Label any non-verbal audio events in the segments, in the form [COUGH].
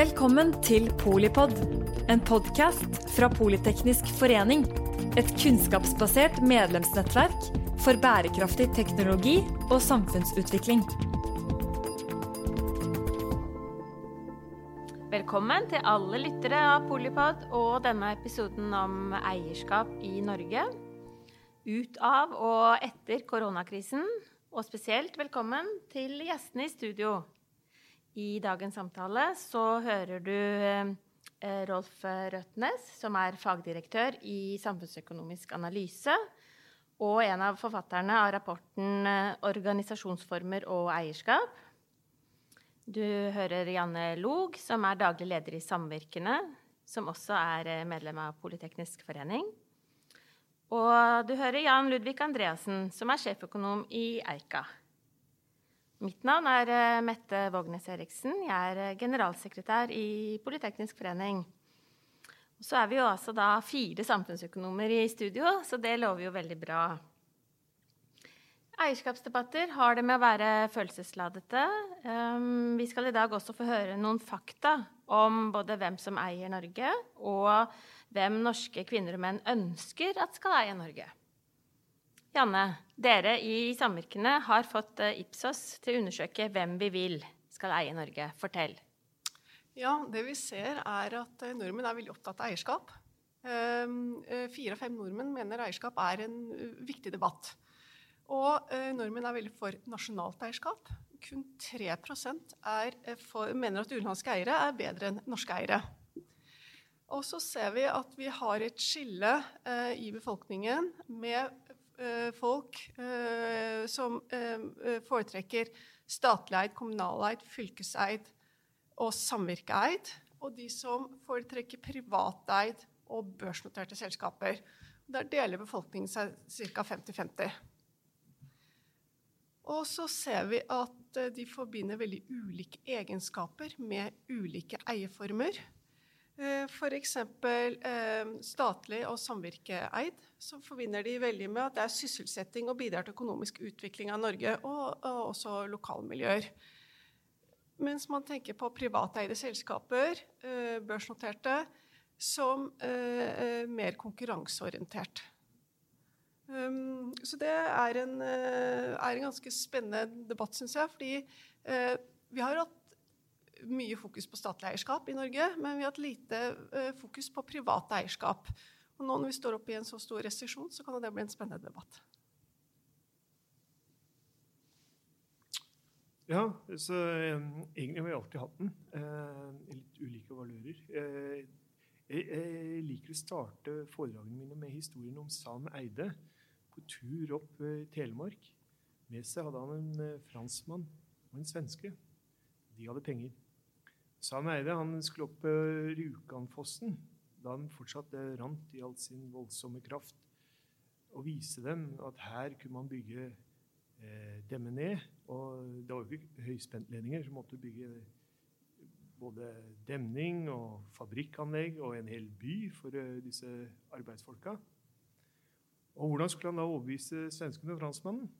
Velkommen til Polipod, en podkast fra Politeknisk forening. Et kunnskapsbasert medlemsnettverk for bærekraftig teknologi og samfunnsutvikling. Velkommen til alle lyttere av Polipod og denne episoden om eierskap i Norge. Ut av og etter koronakrisen, og spesielt velkommen til gjestene i studio. I dagens samtale så hører du eh, Rolf Røtnes, som er fagdirektør i samfunnsøkonomisk analyse, og en av forfatterne av rapporten eh, 'Organisasjonsformer og eierskap'. Du hører Janne Log, som er daglig leder i Samvirkene, som også er eh, medlem av Politeknisk forening. Og du hører Jan Ludvig Andreassen, som er sjeføkonom i Eika. Mitt navn er eh, Mette Vågnes Eriksen. Jeg er eh, generalsekretær i Politeknisk forening. Så er vi jo altså da fire samfunnsøkonomer i studio, så det lover jo veldig bra. Eierskapsdebatter har det med å være følelsesladete. Um, vi skal i dag også få høre noen fakta om både hvem som eier Norge, og hvem norske kvinner og menn ønsker at skal eie Norge. Janne, dere i samvirkene har fått eh, Ipsos til å undersøke hvem vi vil skal eie Norge. Fortell. Ja, det vi ser er at eh, nordmenn er veldig opptatt av eierskap. Ehm, eh, fire av fem nordmenn mener eierskap er en viktig debatt. Og nordmenn er veldig for nasjonalt eierskap. Kun 3% er for, mener at utenlandske eiere er bedre enn norske eiere. Og så ser vi at vi har et skille i befolkningen med folk eh, som eh, foretrekker statlig eid, kommunaleid, fylkeseid og samvirkeeid. Og de som foretrekker privateid og børsnoterte selskaper. Der deler befolkningen seg ca. 50-50. Og så ser vi at de forbinder veldig ulike egenskaper med ulike eierformer. Eh, F.eks. Eh, statlig og samvirkeeid, så forbinder de veldig med at det er sysselsetting og bidrar til økonomisk utvikling av Norge, og, og også lokalmiljøer. Mens man tenker på privateide selskaper, eh, børsnoterte, som mer konkurranseorientert. Um, så det er en, er en ganske spennende debatt, syns jeg. Fordi vi har hatt mye fokus på statlig eierskap i Norge, men vi har hatt lite uh, fokus på privat eierskap. Og nå når vi står oppe i en så stor restriksjon, så kan det bli en spennende debatt. Ja, så um, egentlig har vi alltid hatt den. Uh, litt ulike valører. Uh, jeg, jeg, liker å starte foredragene mine med historien om Sam Eide på tur opp i Telemark. Med seg hadde han en franskmann og en svenske. De hadde penger. Sam Eide han skulle opp uh, Rjukanfossen da den fortsatt rant i all sin voldsomme kraft, og vise dem at her kunne man bygge eh, demme ned. Og det var jo ikke høyspentledninger, så måtte bygge både demning og fabrikkanlegg og en hel by for uh, disse arbeidsfolka. Og hvordan skulle han da overbevise svenskene og franskmannen?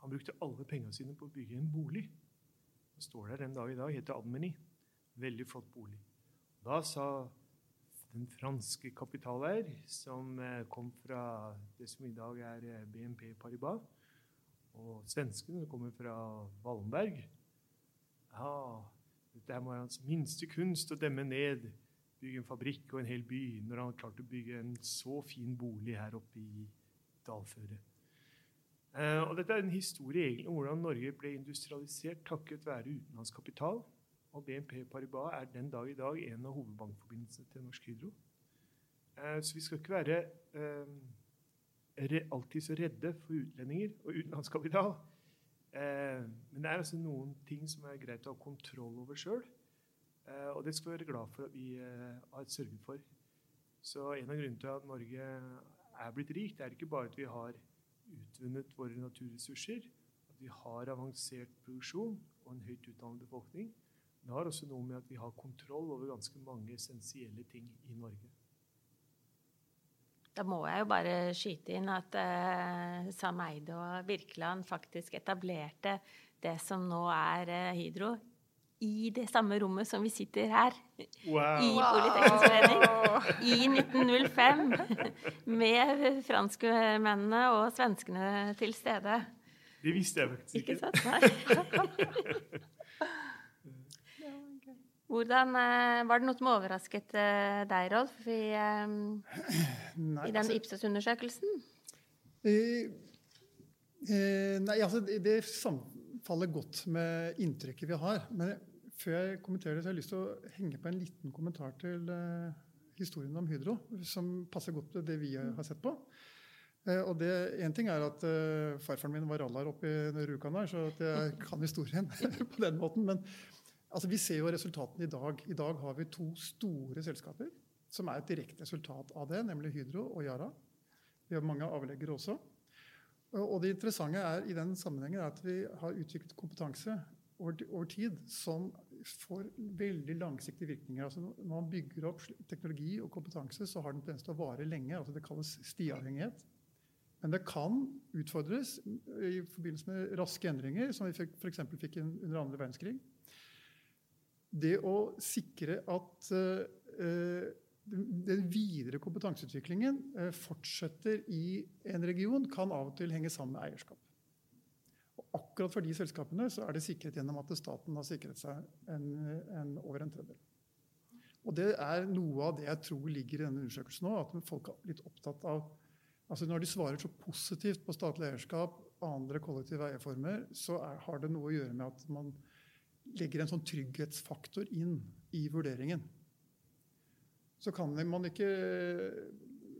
Han brukte alle pengene sine på å bygge en bolig. Det står der den dag i dag. Heter Admeny. Veldig flott bolig. Da sa den franske kapitaleier, som eh, kom fra det som i dag er eh, BNP Paribas, og svenskene kommer fra Wallenberg Ja, dette må være hans minste kunst å demme ned, bygge en fabrikk og en hel by, når han har klart å bygge en så fin bolig her oppe i dalføret. Eh, og dette er en historie egentlig om hvordan Norge ble industrialisert takket være utenlandskapital. Og BNP Paribas er den dag i dag en av hovedbankforbindelsene til Norsk Hydro. Eh, så vi skal ikke være eh, alltid så redde for utlendinger og utenlandskapital. Men det er altså noen ting som er greit å ha kontroll over sjøl. Og det skal vi være glad for at vi har sørget for. Så en av grunnene til at Norge er blitt rikt, er ikke bare at vi har utvunnet våre naturressurser, at vi har avansert produksjon og en høyt utdannet befolkning. Det har også noe med at vi har kontroll over ganske mange essensielle ting i Norge. Da må jeg jo bare skyte inn at eh, Sam Eide og Virkeland faktisk etablerte det som nå er eh, Hydro i det samme rommet som vi sitter her. Wow. I Politeknisk forening. I 1905. Med franskmennene og svenskene til stede. Det visste jeg faktisk Ikke ikke. sant? Nei. Hvordan, eh, var det noe som overrasket eh, deg, Rolf, i, eh, Nei, i den altså, Ipsos-undersøkelsen? eh, eh, nei, altså det, det samfaller godt med inntrykket vi har. Men før jeg kommenterer det, så har jeg lyst til å henge på en liten kommentar til eh, historien om Hydro, som passer godt til det vi har sett på. Eh, og det, en ting er at eh, farfaren min var rallar oppe i Rjukan så at jeg [LAUGHS] kan historien [LAUGHS] på den måten. Men altså, vi ser jo resultatene i dag. I dag har vi to store selskaper som er et direkte resultat av det, nemlig Hydro og Yara. Vi har mange avleggere også. Og og det interessante er i den sammenhengen er at vi har utviklet kompetanse over, over tid som får veldig langsiktige virkninger. Altså når man bygger opp teknologi og kompetanse, så har den tendens til å vare lenge. altså Det kalles stiavhengighet. Men det kan utfordres i forbindelse med raske endringer, som vi f.eks. fikk under andre verdenskrig. Det å sikre at eh, den den videre kompetanseutviklingen eh, fortsetter i en region, kan av og til henge sammen med eierskap. Akkurat for de selskapene så er det sikret gjennom at staten har sikret seg en, en, over en tredjedel. Og det er noe av det jeg tror ligger i denne undersøkelsen nå, at folk er litt opptatt av altså Når de svarer så positivt på statlig eierskap, og andre kollektive eierformer, så er, har det noe å gjøre med at man legger en sånn trygghetsfaktor inn i vurderingen. Så kan man ikke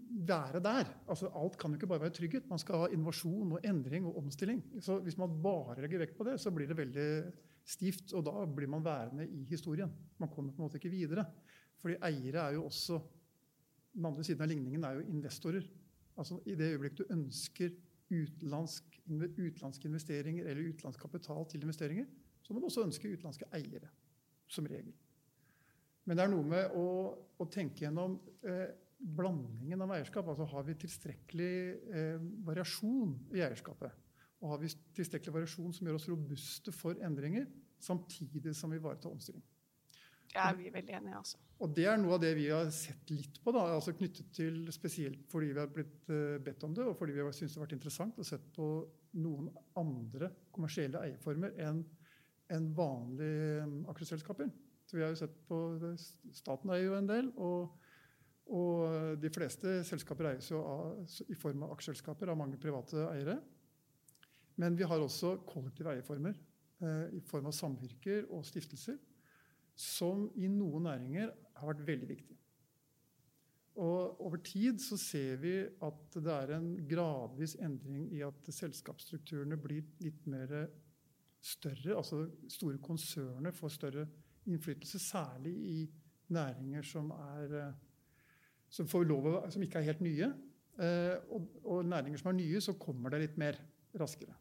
være der. Altså, alt kan jo ikke bare være trygghet. Man skal ha innovasjon og endring og omstilling. Så hvis man bare legger vekt på det, så blir det veldig stivt, og da blir man værende i historien. Man kommer på en måte ikke videre. Fordi eiere er jo også Den andre siden av ligningen er jo investorer. Altså I det øyeblikk du ønsker utenlandsk, utenlandske investeringer eller utenlandsk kapital til investeringer, så må du også ønske utenlandske eiere, som regel. Men det er noe med å, å tenke gjennom eh, blandingen av eierskap. Altså har vi tilstrekkelig eh, variasjon i eierskapet? Og har vi tilstrekkelig variasjon som gjør oss robuste for endringer, samtidig som vi ivaretar omstilling? Det er vi veldig enige altså. Og det er noe av det vi har sett litt på, da, altså knyttet til spesielt fordi vi har blitt eh, bedt om det, og fordi vi har syntes det har vært interessant å sett på noen andre kommersielle eierformer enn en vanlige eh, aksjeselskaper. Så vi har jo sett på Staten eier jo en del, og, og de fleste selskaper eies jo av, i form av aksjeselskaper av mange private eiere. Men vi har også kollektive eierformer eh, i form av samvirker og stiftelser som i noen næringer har vært veldig viktig. Og over tid så ser vi at det er en gradvis endring i at selskapsstrukturene blir litt mer større. Altså store konserner får større innflytelse, særlig i næringer som, er, som, å- som ikke er helt nye. Eh, Og, og næringer som er nye, så kommer det litt mer raskere.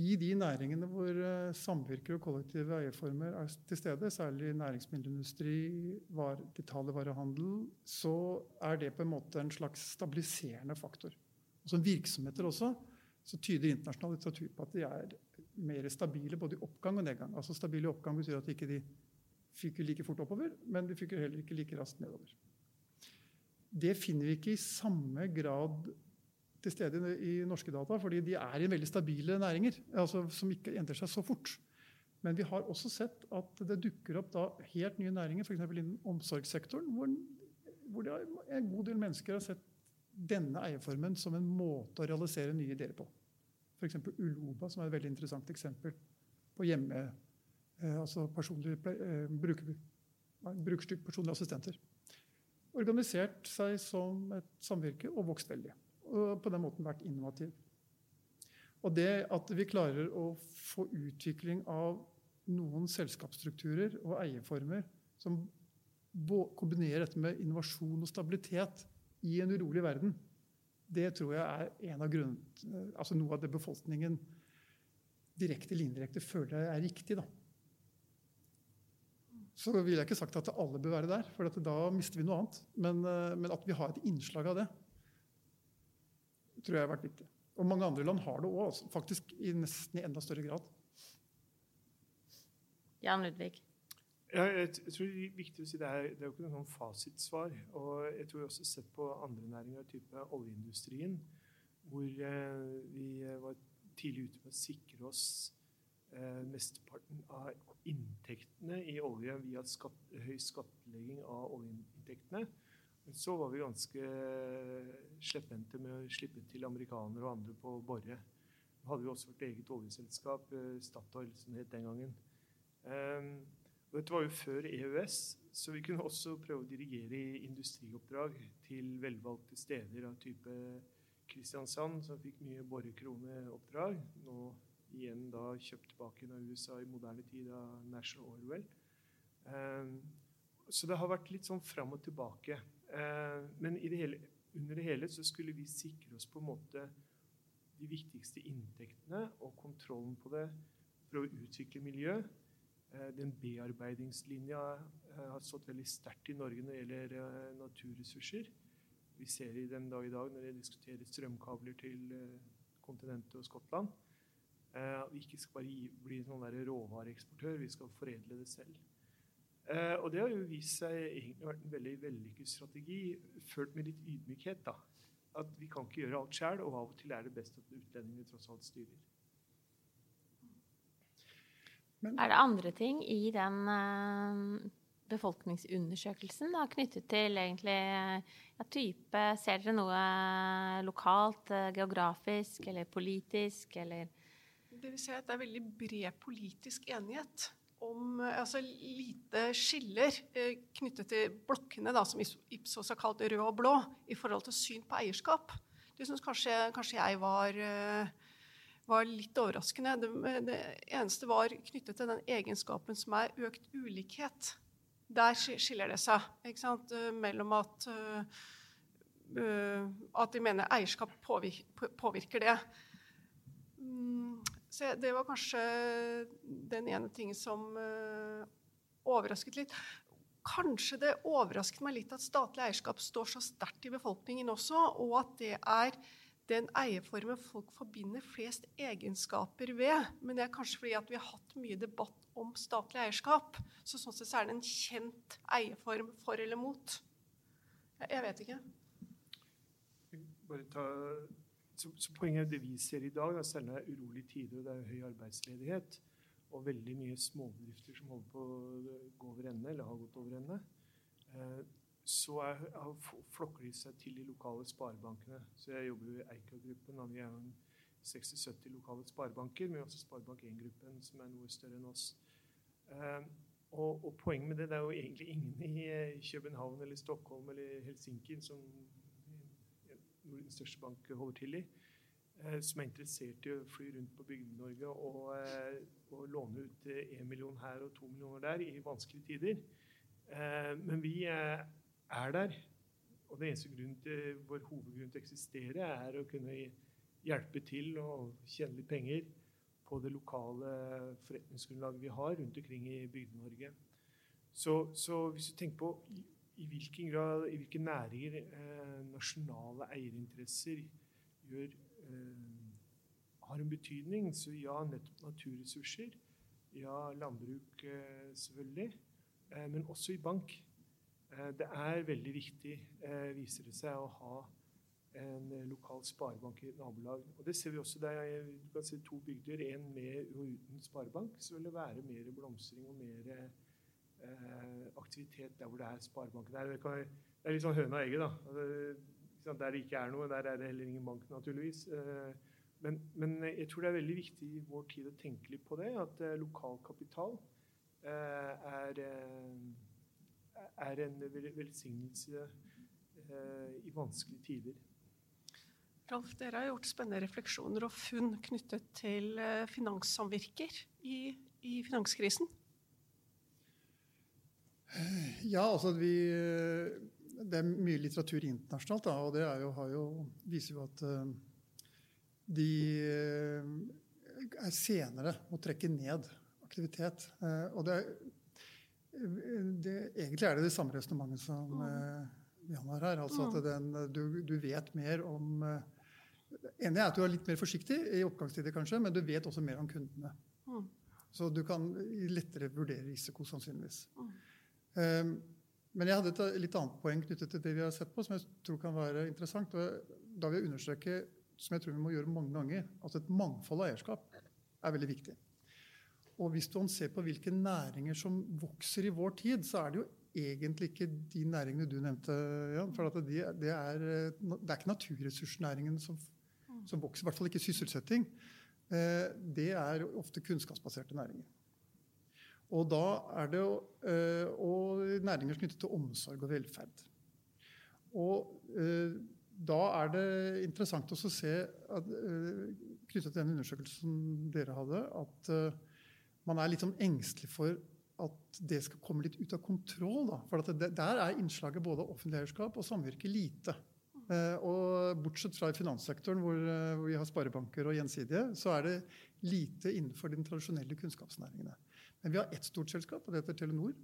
I de næringene hvor eh, samvirker og kollektive eierformer er til stede, særlig næringsmiddelindustri, var, detaljvarehandel, så er det på en måte en slags stabiliserende faktor. Og som virksomheter også, så tyder internasjonal litteratur på at de er mer stabile både i oppgang og nedgang. Altså Stabile oppgang betyr at ikke de fyker like fort oppover, men de fyker heller ikke like raskt nedover. Det finner vi ikke i samme grad til stede i norske data, fordi de er i veldig stabile næringer altså som ikke endrer seg så fort. Men vi har også sett at det dukker opp helt nye næringer, f.eks. innen omsorgssektoren, hvor, hvor det en god del mennesker har sett denne eierformen som en måte å realisere nye ideer på. F.eks. Uloba, som er et veldig interessant eksempel på hjemme, eh, altså personlig, eh, bruker, brukerstyrt personlige assistenter. Organisert seg som et samvirke og vokst veldig og på den måten vært innovativ. Og det at vi klarer å få utvikling av noen selskapsstrukturer og eierformer som kombinerer dette med innovasjon og stabilitet i en urolig verden, det tror jeg er en av grunnen, altså noe av det befolkningen direkte eller indirekte føler er riktig. Da. Så ville jeg ikke sagt at alle bør være der, for at da mister vi noe annet. Men, eh, men at vi har et innslag av det, tror jeg har vært viktig. Og mange andre land har det òg, faktisk i nesten i enda større grad. Jan Ludvig? Ja, jeg, tror det er viktig å si det er, det er jo ikke noe sånn fasitsvar. Og jeg tror også sett på andre næringer, type oljeindustrien, hvor eh, vi var tidlig ute med å sikre oss eh, mesteparten av inntektene i olje via skatt, høy skattlegging av oljeinntektene. Men så var vi ganske slepphendte med å slippe til amerikanere og andre på å bore. Da hadde vi også vårt eget oljeselskap, eh, Statoil, som det het den gangen. Um, og dette var jo før EØS, så vi kunne også prøve å dirigere industrioppdrag til velvalgte steder av type Kristiansand, som fikk mye borekroneoppdrag. Nå igjen da kjøpt tilbake av USA i moderne tid av National Orwell. Um, så det har vært litt sånn fram og tilbake. Uh, men det hele, under det hele så skulle vi sikre oss på en måte de viktigste inntektene og kontrollen på det for å utvikle miljø. Eh, den bearbeidingslinja eh, har stått veldig sterkt i Norge når det gjelder eh, naturressurser. Vi ser i den dag i dag når det diskuterer strømkabler til kontinentet og Skottland. At vi ikke skal bare bli sånn råvareeksportør, vi skal foredle det selv. Og det har jo vist seg egentlig vært en veldig vellykket strategi, ført med litt ydmykhet. da. At vi kan ikke gjøre alt sjøl, og av og til er det best at utlendingene tross alt styrer. Men, er det andre ting i den uh, befolkningsundersøkelsen da, knyttet til egentlig ja, type Ser dere noe lokalt, geografisk eller politisk, eller Det vil si at det er veldig bred politisk enighet om altså lite skiller eh, knyttet til blokkene, da, som Ipsos har kalt rød og blå, i forhold til syn på eierskap. Det syns kanskje, kanskje, jeg var eh, var litt overraskende. Det, det, eneste var knyttet til den egenskapen som er økt ulikhet. Der skiller det seg ikke sant? Eh, mellom at, at de mener eierskap påvirker, det. Så det var kanskje den ene tingen som uh, overrasket litt. Kanskje det overrasket meg litt at statlig eierskap står så sterkt i befolkningen også, og at det er den eierformen folk forbinder flest egenskaper ved. Men det er kanskje fordi at vi har hatt mye debatt om statlig eierskap. Så sånn sett er det en kjent eierform for eller mot. Jeg vet ikke. Bare Ta, så, så, Poenget er det vi ser i dag, da, selv når det er urolige tider og det er høy arbeidsledighet, og veldig mye småbedrifter som holder på å gå over ende, eller har gått over ende, eh, så er, flokker de seg til de lokale sparebankene. Så jeg jobber jo i Eika-gruppen. og Vi er 60-70 lokale sparebanker, men også Sparebank1-gruppen, som er noe større enn oss. Eh, og, og, poenget med det, det er jo egentlig ingen i eh, København eller Stockholm eller Helsinki, som Nordens største bank holder til i, eh, som er interessert i å fly rundt på Bygde-Norge og, eh, og, låne ut én million her og to millioner der i vanskelige tider. Eh, men vi er der. Og det eneste grunnen til, vår hovedgrunn til å eksistere er å kunne hjelpe til og tjene litt penger på det lokale forretningsgrunnlaget vi har rundt omkring i Bygde-Norge. Så, så, hvis du tenker på i, hvilken grad, i hvilke næringer eh, nasjonale eierinteresser gjør, eh, har en betydning, så ja, nettopp naturressurser. Ja, landbruk eh, selvfølgelig. Eh, men også i bank. Eh, det er veldig viktig, eh, viser det seg, å ha en lokal sparebank i et nabolag. Og det ser vi også der du kan se to bygder, en med og uten sparebank. Så vil det være mer blomstring og mer aktivitet der hvor det er sparebanken. Det er, det er litt sånn høna og egget, da. Der det ikke er noe, der er det heller ingen bank, naturligvis. Men, men, jeg tror det er veldig viktig i vår tid å tenke litt på det, at lokal kapital er er en velsignelse eh, i vanskelige tider. Ralf, dere har gjort spennende refleksjoner og funn knyttet til eh, finanssamvirker i, i finanskrisen. Ja, altså vi Det er mye litteratur internasjonalt, da, og det jo, jo, viser jo at uh, de er senere å trekke ned aktivitet. Og det det, egentlig er det det samme resonnementet som Jan har her. Altså at den, du, du, vet mer om enig er at du er litt mer forsiktig i oppgangstider, kanskje, men du vet også mer om kundene. Så du kan lettere vurdere risiko, sannsynligvis. Um, men jeg hadde et litt annet poeng knyttet til det vi har sett på, som jeg tror kan være interessant. og Da vil jeg understreke, som jeg tror vi må gjøre mange ganger, at et mangfold av eierskap er veldig viktig. Og hvis man ser på hvilke næringer som vokser i vår tid, så er det jo egentlig ikke de næringene du nevnte, Jan. For det, er, det, er, ikke naturressursnæringen som, som, vokser, i hvert fall ikke sysselsetting. Eh, det er ofte kunnskapsbaserte næringer. Og da er det jo og næringer knyttet til omsorg og velferd. Og eh, da er det interessant å se at, knyttet til den undersøkelsen dere hadde, at man er litt sånn engstelig for at det skal komme litt ut av kontroll. Da. For det, der er innslaget både offentlig eierskap og samvirke lite. Eh, og bortsett fra i finanssektoren, hvor, eh, hvor, vi har sparebanker og gjensidige, så er det lite innenfor de tradisjonelle kunnskapsnæringene. Men vi har ett stort selskap, og det heter Telenor.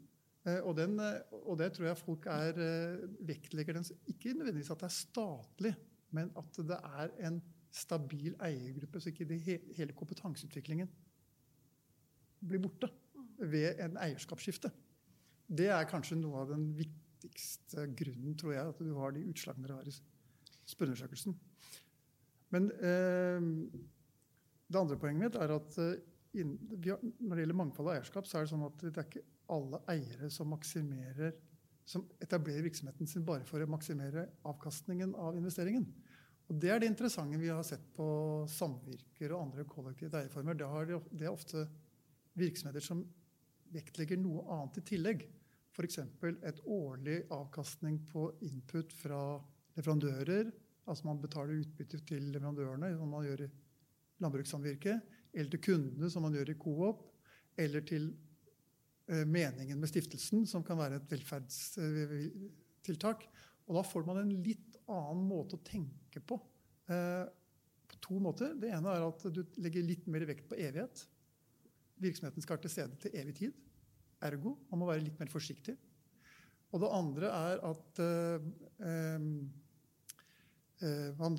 Eh, og, den, og det tror jeg folk er, vektlegger den, ikke nødvendigvis at det er statlig, men at det er en stabil eiergruppe, så ikke det, hele kompetanseutviklingen blir borte ved en eierskapsskifte. Det er kanskje noe av den viktigste grunnen, tror jeg, at du har de utslagene dere har i spørreundersøkelsen. Men eh, det andre poenget mitt er at eh, når det gjelder mangfold av eierskap, så er det sånn at det er ikke alle eiere som maksimerer som etablerer virksomheten sin bare for å maksimere avkastningen av investeringen. Og Det er det interessante vi har sett på samvirker og andre kollektive eierformer. Det, er ofte virksomheter som vektlegger noe annet i tillegg. F.eks. et årlig avkastning på input fra leverandører. Altså man betaler utbytte til leverandørene, som man gjør i landbrukssamvirket. Eller til kundene, som man gjør i Coop. Eller til eh, meningen med stiftelsen, som kan være et velferdstiltak. Og da får man en litt annen måte å tenke på. Eh, på to måter. Det ene er at du legger litt mer vekt på evighet. Virksomheten skal til stede til evig tid. Ergo man må være litt mer forsiktig. Og det andre er at eh, øh, man,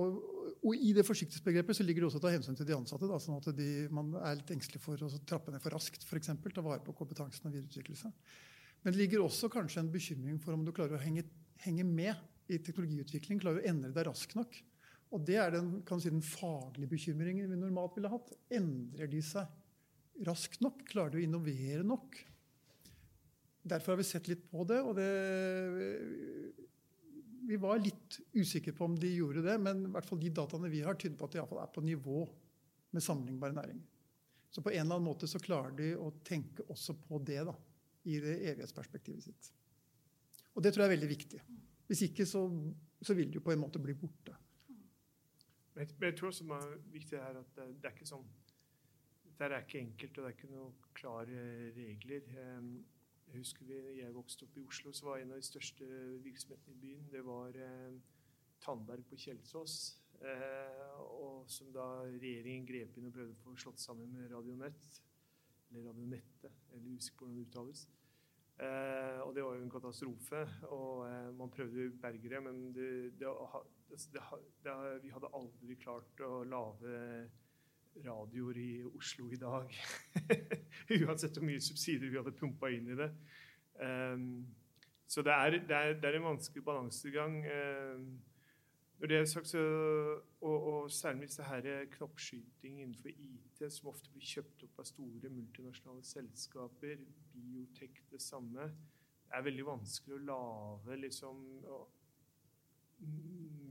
og, og, I det forsiktighetsbegrepet så ligger det også å ta hensyn til de ansatte. Da, sånn at de, man er litt engstelig for å trappe ned for raskt, f.eks. Ta vare på kompetansen og videreutvikle. Men det ligger også kanskje en bekymring for om du klarer å henge, henge med i teknologiutvikling, klarer å endre deg raskt nok. Og det er den, si, den faglige bekymringen vi normalt ville hatt. Endrer de seg raskt nok? Klarer de å innovere nok? Derfor har vi sett litt på det. og det, Vi var litt usikre på om de gjorde det, men i hvert fall de dataene vi har, tyder på at de er på nivå med sammenlignbare næringer. Så på en eller annen måte så klarer de å tenke også på det da, i det evighetsperspektivet sitt. Og det tror jeg er veldig viktig. Hvis ikke så, så vil det jo på en måte bli borte. Men jeg tror også det er viktig her at det, det er ikke sånn dette er ikke enkelt, og det er ikke noen klare regler. Jeg husker vi, jeg vokste opp i Oslo, så var en av de største virksomhetene i byen det var eh, Tandberg på Kjelsås. Eh, og som da regjeringen grep inn og prøvde å få slått sammen med Radionett. Eller Radionette, eller usikker på hvordan det uttales. Eh, og det var jo en katastrofe. Og eh, man prøvde å berge det, men det, det, det, vi hadde aldri klart å lage radioer i Oslo i dag. [LAUGHS] Uansett hvor mye subsidier vi hadde pumpa inn i det. Um, så det er, det, er, det er, en vanskelig balansegang. Um, når det er sagt, så, og, og særlig disse her knoppskyting innenfor IT, som ofte blir kjøpt opp av store multinasjonale selskaper, biotek det samme, det er veldig vanskelig å lage liksom,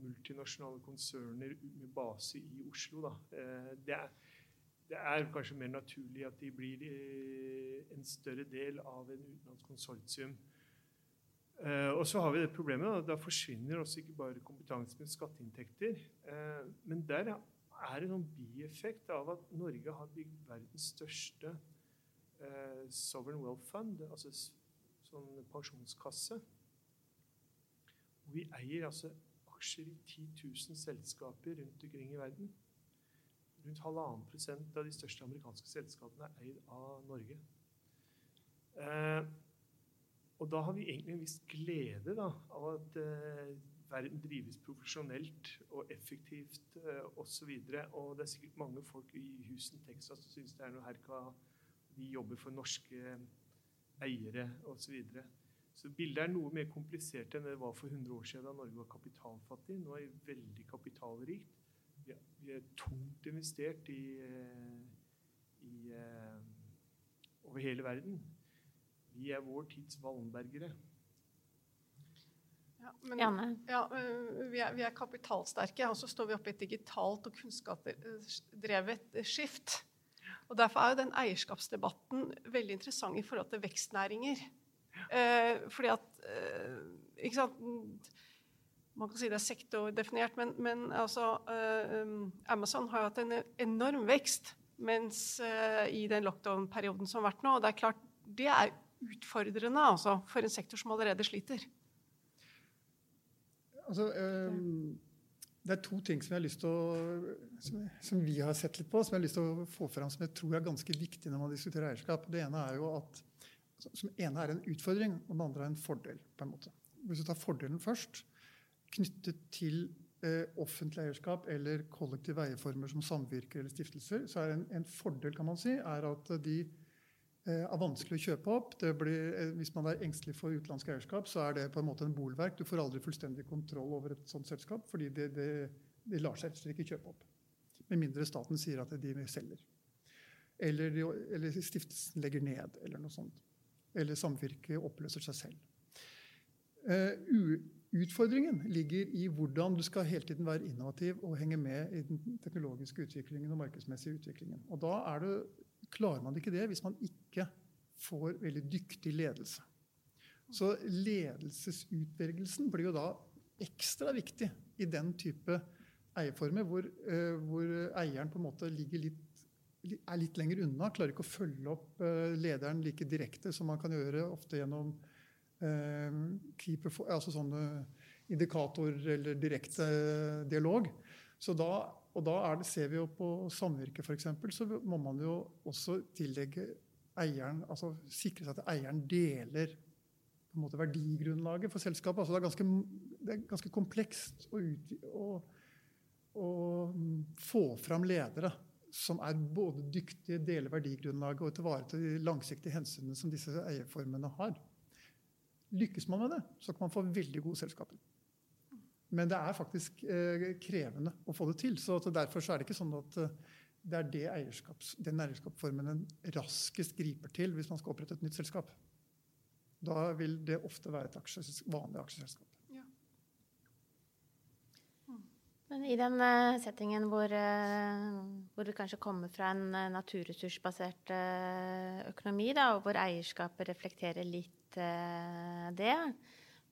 multinasjonale konserner med base i Oslo. Eh, det er, det, er, kanskje mer naturlig at de blir eh, en større del av en utenlandsk konsortium. Eh, og så har vi det problemet at da forsvinner også ikke bare kompetanse, med skatteinntekter. Men der er det noen bieffekt av at Norge har bygd verdens største sovereign wealth fund, altså sånn pensjonskasse. Vi eier altså aksjer i 10 000 selskaper rundt omkring i verden. Rundt halvannen prosent av de største amerikanske selskapene er eid av Norge. Eh, og da har vi egentlig en viss glede da, av at eh, verden drives profesjonelt og effektivt eh, osv. Og, og det er sikkert mange folk i Houston, Texas som syns det er noe herka de jobber for norske eiere osv. Så, videre. Så bildet er noe mer komplisert enn det var for 100 år siden da Norge var kapitalfattig. Nå er vi veldig kapitalrikt. Vi er, vi er tungt investert i, uh, i uh, over hele verden. Vi er vår tids Wallenbergere. Ja, men, ja, vi, er, vi, er, kapitalsterke, og så står vi oppe i et digitalt og kunnskapsdrevet skift. Og Derfor er jo den eierskapsdebatten veldig interessant i forhold til vekstnæringer. Eh, fordi at eh, ikke sant, Man kan si det er sektordefinert, men, men altså, eh, Amazon har jo hatt en enorm vekst mens, eh, i den lockdown-perioden som har vært nå. Og det er klart, det er utfordrende altså, for en sektor som allerede sliter. Altså, um, det er to ting som, å, som, som, vi har sett litt på, som jeg har lyst til å få fram som jeg tror er ganske viktig når man diskuterer eierskap. Det ene er jo at som ene er en utfordring, og den andre er en fordel. på en måte. Hvis du tar fordelen først, knyttet til eh, offentlig eierskap eller kollektive eierformer som samvirker eller stiftelser, så er en, en fordel kan man si, er at de Eh, er vanskelig å kjøpe opp. Blir, eh, hvis man er engstelig for utenlandsk eierskap, så er det på en måte en bolverk. Du får aldri fullstendig kontroll over et sånt selskap, fordi det, det, det lar seg ikke kjøpe opp. Med mindre staten sier at de selger. Eller, de, eller stiftelsen legger ned, eller noe sånt. Eller samvirket oppløser seg selv. Uh, utfordringen ligger i hvordan du skal hele tiden være innovativ og henge med i den teknologiske utviklingen og markedsmessige utviklingen. Og da det klarer man ikke det hvis man ikke får veldig dyktig ledelse. Så ledelsesutvelgelsen blir jo da ekstra viktig i den type eierformer hvor, uh, hvor eieren på en måte ligger litt, er litt lenger unna, klarer ikke å følge opp uh, lederen like direkte som man kan gjøre ofte gjennom uh, keeper, altså sånne indikator eller direkte dialog. Så da og da det, ser vi jo på samvirke f.eks., så må man jo også tillegge eieren altså sikre seg at eieren deler på en måte verdigrunnlaget for selskapet. Altså det, er ganske, det er ganske komplekst å, ut, å, å, få fram ledere som er både dyktige, deler verdigrunnlaget og ivaretar de langsiktige hensynene som disse eierformene har. Lykkes man med det, så kan man få veldig gode selskaper. Men det er faktisk eh, krevende å få det til. så Derfor så er det ikke sånn at eh, det er det eierskaps, den eierskapsformen en raskest griper til hvis man skal opprette et nytt selskap. Da vil det ofte være et aksjes, vanlig aksjeselskap. Ja. Men i den uh, settingen hvor, uh, hvor, du kanskje kommer fra en uh, naturressursbasert økonomi, da, og hvor eierskapet reflekterer litt det,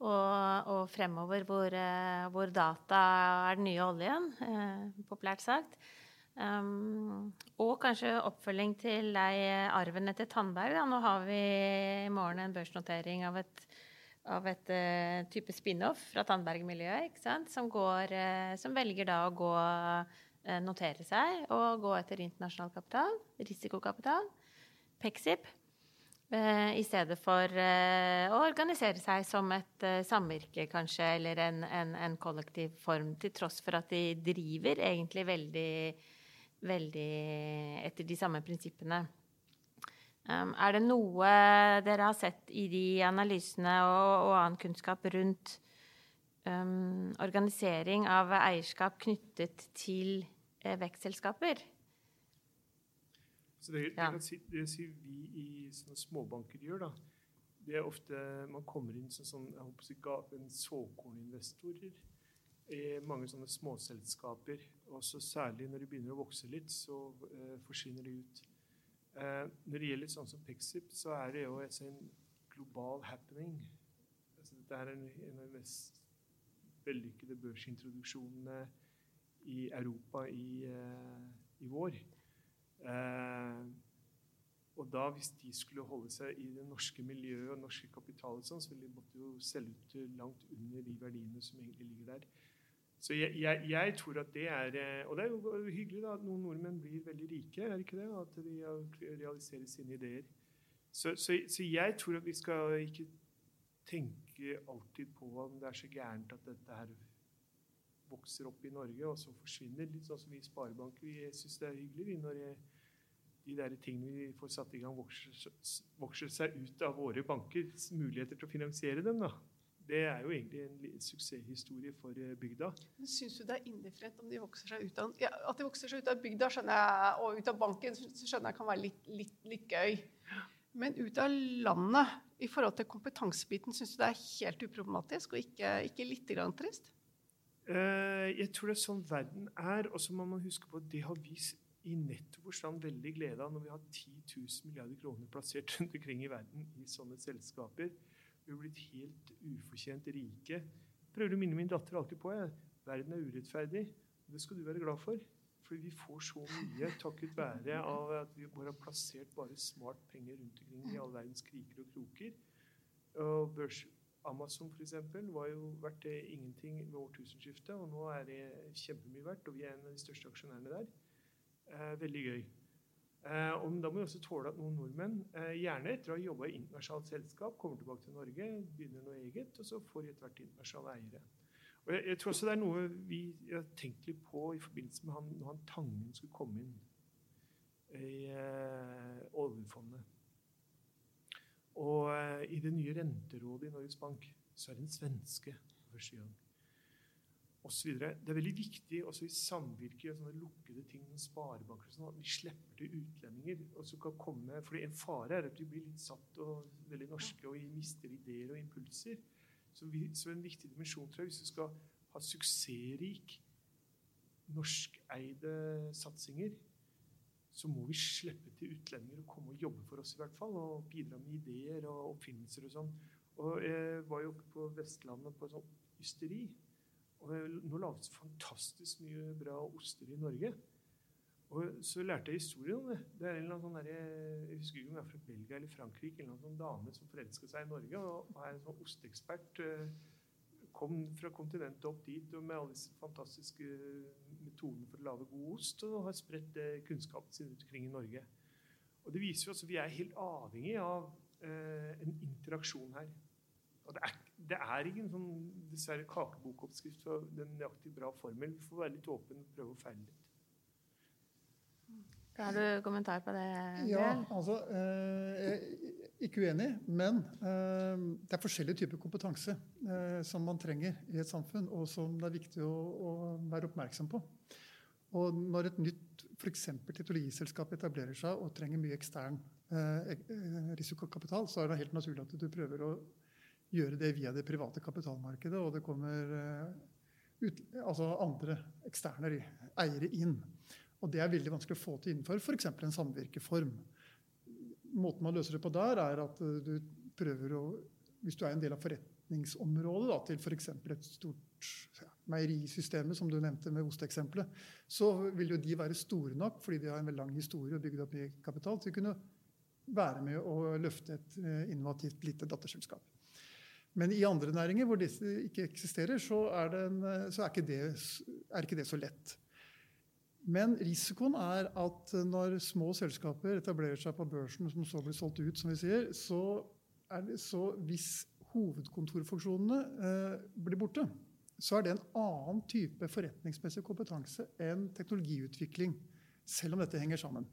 og, og fremover hvor, eh, hvor, data er den nye oljen, eh, populært sagt. Um, og kanskje oppfølging til deg, arven etter Tandberg. Da. Nå har vi i morgen en børsnotering av et, av et uh, type spin-off fra Tandberg-miljøet, som, uh, som, velger da å gå, uh, notere seg og gå etter internasjonal kapital, risikokapital. Pexip. I stedet for å organisere seg som et samvirke, kanskje, eller en, en, en, kollektiv form, til tross for at de driver egentlig veldig, veldig etter de samme prinsippene. Er det noe dere har sett i de analysene og, og annen kunnskap rundt um, organisering av eierskap knyttet til eh, vekstselskaper? Så det, ja. det, si, det si vi i sånne småbanker gjør, da, det er ofte Man kommer inn som sånn, en såkorninvestorer i mange sånne småselskaper. og Særlig når de begynner å vokse litt, så eh, forsvinner de ut. Eh, når det gjelder sånn som Pexip, så er det jo en global happening. Altså, dette er en, en av de mest vellykkede børsintroduksjonene i Europa i, eh, i vår. Eh, og da, hvis de skulle holde seg i det norske miljøet og norske kapitalet, sånn, så ville de måtte jo selge ut langt under de verdiene som egentlig ligger der. Så jeg, jeg, jeg, tror at det er eh, Og det er jo hyggelig da, at noen nordmenn blir veldig rike, er det ikke det? At de realiserer sine ideer. Så, så, så jeg tror at vi skal ikke tenke alltid på om det er så gærent at dette her vokser opp i Norge, og så forsvinner. Litt sånn som vi i Sparebank. Vi syns det er hyggelig vi, når jeg, de der tingene vi får satt i gang, vokser, vokser, seg ut av våre bankers muligheter til å finansiere dem. da. Det er jo egentlig en suksesshistorie for eh, bygda. Syns du det er indifferent om de vokser seg ut av ja, At de vokser seg ut av bygda jeg, og ut av banken skjønner jeg kan være litt, litt, litt gøy. Men ut av landet, i forhold til kompetansebiten, syns du det er helt uproblematisk og ikke, ikke litt grann trist? Uh, jeg tror det er sånn verden er. Og så må man huske på at det har vi i netto forstand veldig glede av når vi har 10 000 milliarder kroner plassert [LAUGHS] rundt omkring i verden i sånne selskaper. Blitt helt ufortjent rike. Prøver å minne min datter alltid på jeg. verden er urettferdig. Det skal du være glad for. Fordi vi får så mye takket være av at vi bare har plassert bare smart penger rundt omkring i all verdens kriker og kroker. Og børs, Amazon for eksempel, var jo verdt ingenting ved årtusenskiftet, og nå er det kjempemye verdt, og vi er en av de største aksjonærene der. Eh, veldig gøy. Eh, og da må vi også tåle at noen nordmenn, eh, gjerne etter å ha jobba i internasjonalt selskap, kommer tilbake til Norge, begynner noe eget, og så får de etter hvert internasjonale eiere. Og jeg, jeg, tror også det er noe vi har tenkt litt på i forbindelse med han, når han Tangen skulle komme inn i eh, oljefondet. Og eh, i det nye renterådet i Norges Bank så er det en svenske for første gang osv. Det er veldig viktig også i samvirke sånne lukkede ting som sparebanker sånn, at vi slipper til utlendinger. og så kan komme, fordi En fare er at vi blir litt satt og veldig norske og mister ideer og impulser. Så, vi, så en viktig dimensjon tror jeg, hvis vi skal ha suksessrik norskeide satsinger, så må vi slippe til utlendinger og komme og jobbe for oss, i hvert fall, og bidra med ideer og oppfinnelser og sånn. Og Jeg var jo oppe på Vestlandet på et sånt ysteri. Og nå lages fantastisk mye bra oster i Norge. Og så lærte jeg historien om det. Det er en eller annen sånn der, Jeg husker ikke om jeg er fra Belgia eller Frankrike. En eller annen sånn dame som forelska seg i Norge og er en sånn osteekspert. Eh, kom fra kontinentet opp dit og med alle disse fantastiske metodene for å lage god ost. Og har spredt kunnskapen sin rundt omkring i Norge. Og det viser jo at vi er helt avhengig av eh, en interaksjon her. Og det er det er ikke en sånn dessverre kakebokoppskrift for den nøyaktig bra formel. Vi får være litt åpne og prøve å feile litt. Har du kommentar på det? Ja, altså eh, ikke uenig, men eh, det er forskjellige typer kompetanse eh, som man trenger i et samfunn, og som det er viktig å, å være oppmerksom på. Og når et nytt f.eks. teknologiselskap etablerer seg og trenger mye ekstern eh, eh, risikokapital, så er det helt naturlig at du prøver å gjøre det via det private kapitalmarkedet, og det kommer eh, ut, altså andre eksterne eiere inn. Og det er veldig vanskelig å få til innenfor f.eks. en samvirkeform. Måten man løser det på der, er at eh, du prøver å Hvis du er en del av forretningsområdet da, til f.eks. et stort ja, meierisystem, som du nevnte med osteeksempelet, så vil jo de være store nok, fordi de har en veldig lang historie og bygd opp mye kapital, til å kunne være med å løfte et eh, innovativt lite datterselskap. Men i andre næringer hvor disse ikke eksisterer, så er, en, så er, ikke det, er ikke det så lett. Men risikoen er at når små selskaper etablerer seg på børsen, som så blir solgt ut, som vi sier, så det så hvis hovedkontorfunksjonene eh, blir borte, så er det en annen type forretningsmessig kompetanse enn teknologiutvikling, selv om dette henger sammen.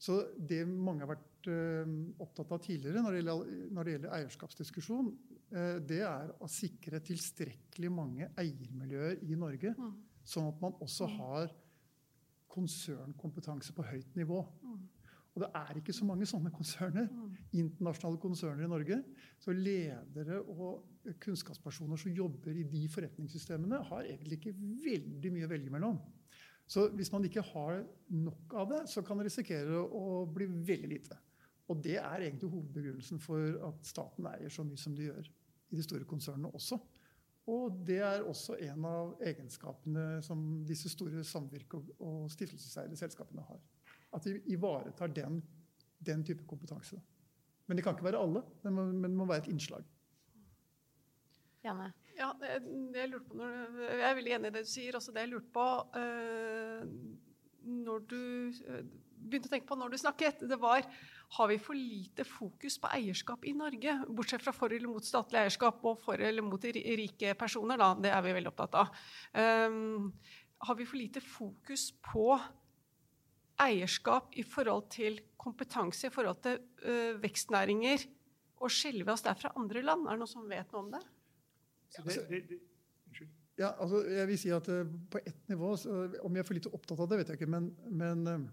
Så det mange har vært eh, opptatt av tidligere når det gjelder, når det gjelder eierskapsdiskusjon, Eh, det er å sikre tilstrekkelig mange eiermiljøer i Norge, mm. sånn at man også mm. har konsernkompetanse på høyt nivå. Mm. Og det er ikke så mange sånne konserner, internasjonale konserner i Norge. Så ledere og kunnskapspersoner som jobber i de forretningssystemene, har egentlig ikke veldig mye å velge mellom. Så hvis man ikke har nok av det, så kan det risikere å bli veldig lite. Og det er egentlig hovedbegrunnelsen for at staten eier så mye som de gjør i de store konsernene også. Og det er også en av egenskapene som disse store samvirke- og stiftelseseide selskapene har. At de ivaretar den, den type kompetanse. Men det kan ikke være alle, men det må, være et innslag. Janne? Ja, jeg, jeg, jeg, på når, jeg er veldig enig i det du sier. Også det jeg lurte på øh, Når du øh, begynte å tenke på når du snakket, det var har vi for lite fokus på eierskap i Norge? Bortsett fra for eller mot statlig eierskap og for eller mot rike personer, da. Det er vi veldig opptatt av. Um, har vi for lite fokus på eierskap i forhold til kompetanse, i forhold til uh, vekstnæringer, og vi oss der fra andre land? Er det noen som vet noe om det? Det, det, det, unnskyld. Ja, altså jeg vil si at uh, På ett nivå Om jeg er for lite opptatt av det, vet jeg ikke. Men, men uh,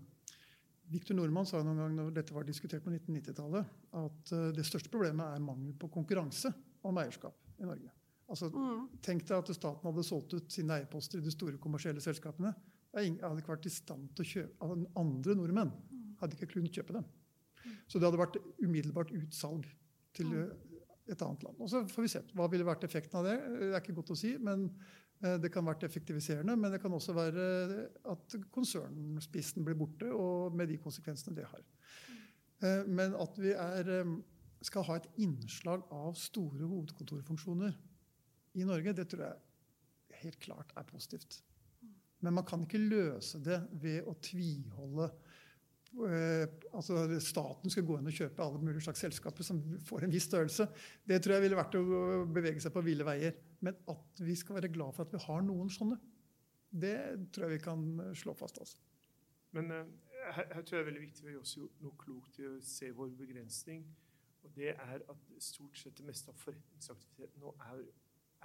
Victor Nordmann sa noen gang når dette var diskutert på 1990-tallet, at det største problemet er mangel på konkurranse om eierskap i Norge. Altså, mm. Tenk deg at staten hadde solgt ut sine eierposter i de store kommersielle selskapene. Jeg hadde ikke vært i stand til å kjøpe av andre nordmenn. hadde ikke kunnet kjøpe dem. Så det hadde vært umiddelbart utsalg til eh, et annet land. Og Så får vi se. Hva ville vært effekten av det? Det er ikke godt å si. men eh, Det kan vært effektiviserende, men det kan også være at konsernspissen blir borte, og med de konsekvensene det har. Eh, men at vi er, skal ha et innslag av store hovedkontorfunksjoner i Norge, det tror jeg helt klart er positivt. Men man kan ikke løse det ved å tviholde eh, altså Staten skal gå inn og kjøpe alle mulige slags selskaper som får en viss størrelse. Det tror jeg ville vært å bevege seg på ville veier. Men at vi skal være glad for at vi har noen sånne, det tror jeg vi kan slå fast. Altså. Men uh, her, her, tror jeg det er veldig viktig. Vi har også gjort noe klokt i å se vår begrensning. Og det er at stort sett det meste av forretningsaktiviteten nå er,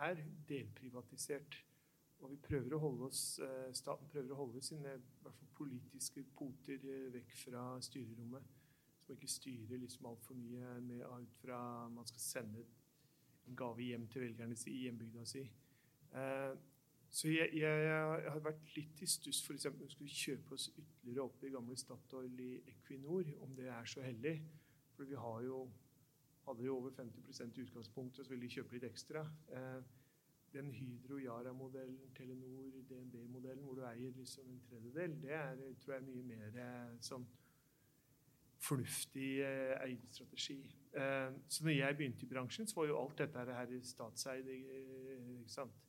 er delprivatisert. Og vi prøver å holde oss, eh, Staten prøver å holde sine politiske poter eh, vekk fra styrerommet. Så man ikke styrer liksom altfor mye med, ut fra man skal sende en gave hjem til velgerne i hjembygda si. Eh, så jeg, jeg, jeg, har vært litt i stuss f.eks. om vi skulle kjøpe oss ytterligere opp i gamle Statoil i Equinor, om det er så heldig. For vi jo, hadde jo over 50 i utgangspunktet, og så ville de kjøpe litt ekstra. Eh, den Hydro-Yara-modellen, Telenor, DNB-modellen, hvor du eier liksom en tredjedel, det er tror jeg, mye mer eh, sånn fornuftig eh, eierstrategi. Eh, så når jeg begynte i bransjen, så var jo alt dette her statseid. Ikke sant?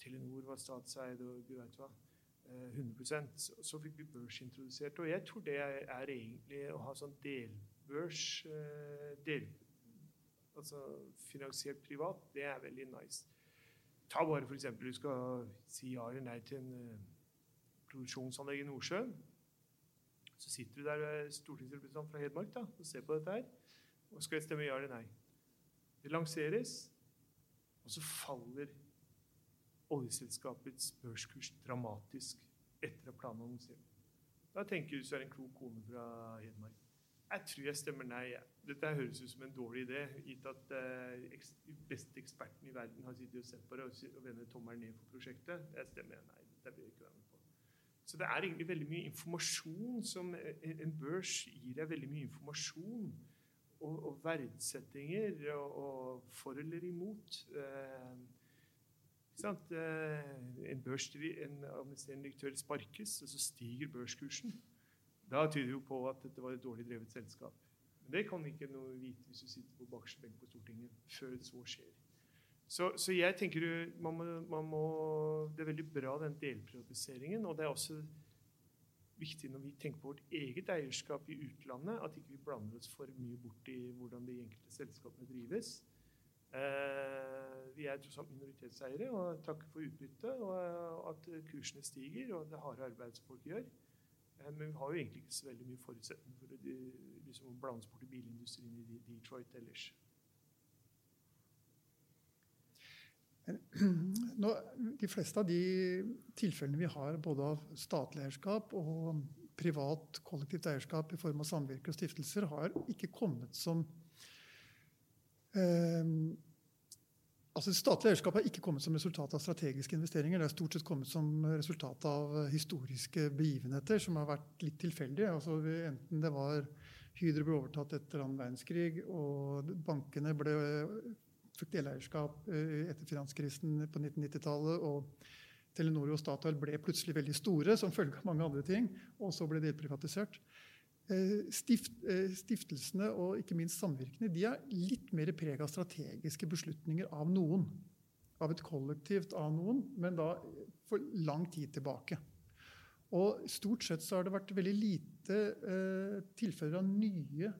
Telenor var statseid, og du veit hva. 100 eh, så, fikk vi børsintrodusert. Og jeg tror det er egentlig å ha sånn delbørs del, altså finansiert privat, det er veldig nice. Ta bare f.eks. du skal si ja eller nei til en uh, produksjonsanlegg i Nordsjøen. Så sitter du der og stortingsrepresentant fra Hedmark da, og ser på dette her. Og skal jeg stemme ja eller nei? Det lanseres, og så faller oljeselskapets børskurs dramatisk etter at planen er annonsert. Da tenker du så er det en klok kone fra Hedmark. Jeg tror jeg stemmer nei. Dette høres ut som en dårlig idé, gitt at de de beste ekspertene i verden har sittet og sett på det og, vendt tommelen ned for prosjektet. Jeg stemmer nei. Dette vil jeg ikke være med på. Så det er egentlig veldig mye informasjon som En børs gir deg veldig mye informasjon og, og verdsettinger og, og, for eller imot. Eh, børs, en administrerende direktør sparkes, og så stiger børskursen. Da tyder jo på at dette var et dårlig drevet selskap. Men det kan ikke noe vite hvis du sitter på bakerste benk på Stortinget før så skjer. Så, så jeg tenker man må, man må, Det er veldig bra, den delprivatiseringen. Og det er også viktig når vi tenker på vårt eget eierskap i utlandet, at ikke vi blander oss for mye bort i hvordan de enkelte selskapene drives. Eh, vi er tross alt minoritetseiere og takker for utbyttet og at kursene stiger og det harde arbeidet som folk gjør. Eh, men vi har jo egentlig ikke så veldig mye forutsetning for å liksom, blande oss bort i bilindustrien i Detroit ellers. [CLEARS THROAT] Nå, de fleste av de tilfellene vi har både av statlig eierskap og privat kollektivt eierskap i form av samvirke og stiftelser, har ikke kommet som eh, Altså, Statlig eierskap har ikke kommet som resultat av strategiske investeringer. Det har stort sett kommet som resultat av historiske begivenheter som har vært litt tilfeldige. Altså, enten det var Hydro ble overtatt etter annen verdenskrig, og bankene ble, fikk deleierskap eh, etter finanskrisen på 1990-tallet. og Telenor og Statoil ble plutselig veldig store som følge av mange andre ting, og så ble det delprivatisert. Eh, stift, eh, stiftelsene og ikke minst samvirkene de er litt mer preg av strategiske beslutninger av noen. Av et kollektivt av noen, men da for lang tid tilbake. Og stort sett så har det vært veldig lite eh, tilfeller av nye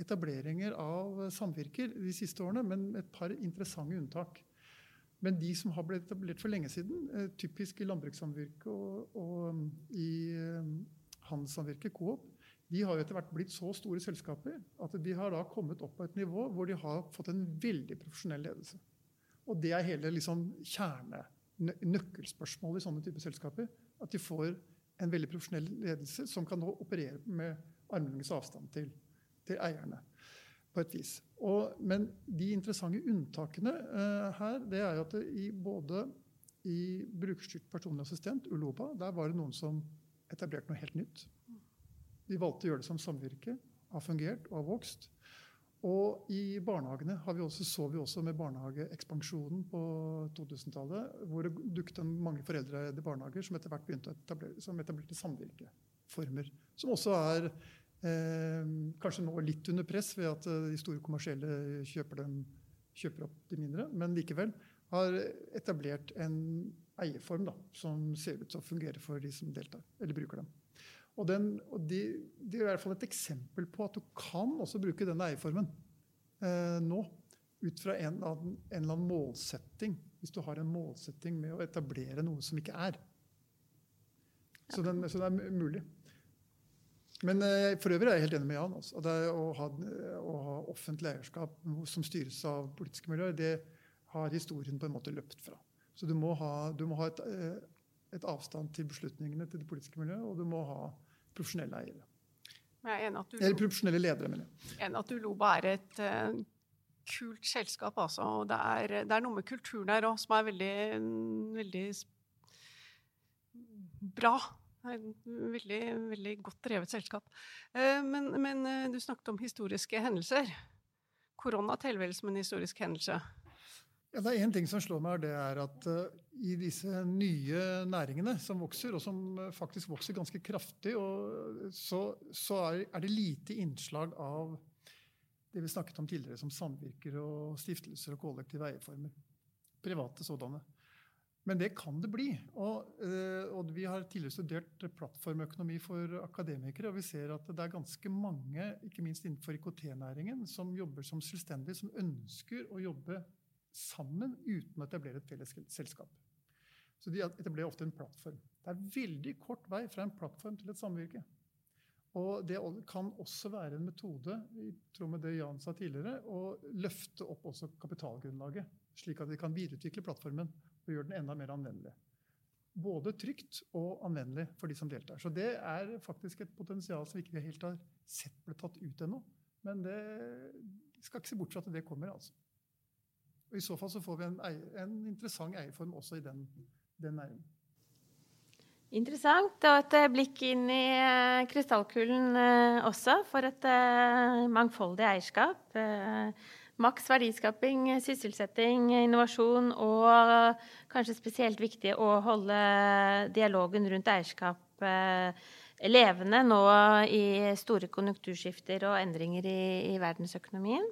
etableringer av samvirker de siste årene, men et par interessante unntak. Men de som har blitt etablert for lenge siden, eh, typisk i landbrukssamvirket og, og um, i eh, handelssamvirket, Coop, de har jo etter hvert blitt så store selskaper at de har da kommet opp på et nivå hvor de har fått en veldig profesjonell ledelse. Og det er hele liksom, kjerne, nøkkelspørsmålet i sånne typer selskaper. At de får en veldig profesjonell ledelse som kan operere med armlengdes avstand til, til, eierne. på et vis. Og, men de interessante unntakene uh, her, det er at i både i brukerstyrt personlig assistent, Uloba, der var det noen som etablerte noe helt nytt. De valgte å gjøre det som samvirke, har fungert og har vokst. Og i barnehagene vi også, så vi også med barnehageekspansjonen på 2000-tallet, hvor det dukket mange foreldreeide barnehager som etter hvert begynte å etablere, som etablerte samvirkeformer. Som også er eh, kanskje nå litt under press ved at de store kommersielle kjøper, dem, kjøper opp de mindre, men likevel har etablert en eierform da, som ser ut til å fungere for de som deltar, eller bruker dem. Og, den, og de, de, er i hvert fall et eksempel på at du kan også bruke denne eierformen eh, nå. Ut fra en, en, eller annen målsetting. Hvis du har en målsetting med å etablere noe som ikke er. Så, den, så det er mulig. Men eh, for øvrig er jeg helt enig med Jan. Også. Det å ha, å ha, offentlig eierskap som styres av politiske miljøer, det har historien på en måte løpt fra. Så du må ha, du må ha et, eh, et avstand til beslutningene til det politiske miljøet, og du må ha profesjonelle eiere. Eller profesjonelle ledere, mener jeg. Enig at Uloba er et uh, kult selskap, altså. Og det er, det er noe med kulturen der òg som er veldig, veldig bra. Det er et veldig, veldig godt drevet selskap. Uh, men, men uh, du snakket om historiske hendelser. Korona teller vel som en historisk hendelse? Ja, det er Én ting som slår meg, det er at uh, i disse nye næringene som vokser, og som uh, faktisk vokser ganske kraftig, så, så er, det lite innslag av det vi snakket om tidligere, som samvirker og stiftelser og kollektive eierformer. Private sådanne. Men det kan det bli. Og, uh, og, vi har tidligere studert plattformøkonomi for akademikere, og vi ser at det er ganske mange, ikke minst innenfor IKT-næringen, som jobber som selvstendige, som ønsker å jobbe sammen uten å etablere et felles selskap. Så de etablerer ofte en plattform. Det er veldig kort vei fra en plattform til et samvirke. Og det kan også være en metode i tråd med det Jan sa tidligere, å løfte opp også kapitalgrunnlaget, slik at vi kan videreutvikle plattformen og gjøre den enda mer anvendelig. Både trygt og anvendelig for de som deltar. Så det er faktisk et potensial som vi ikke helt har sett ble tatt ut ennå. Men det skal ikke se bort fra at det kommer. altså. Og I så fall så får vi en, en interessant eierform også i den, den næringen. Interessant. Og et eh, blikk inn i eh, krystallkulen eh, også, for et mangfoldig eierskap. Maks verdiskaping, sysselsetting, innovasjon og kanskje spesielt viktig å holde dialogen rundt eierskap levende nå i store konjunkturskifter og endringer i, i verdensøkonomien.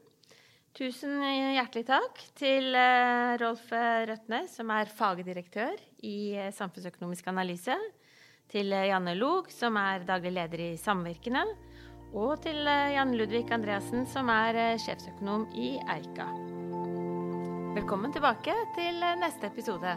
Tusen hjertelig takk til eh, Rolf Røtnes, som er fagdirektør i eh, Samfunnsøkonomisk analyse. Til eh, Janne Log, som er daglig leder i Samvirkene. Og til Jan Ludvig Andreassen, som er sjefsøkonom i Eika. Velkommen tilbake til neste episode.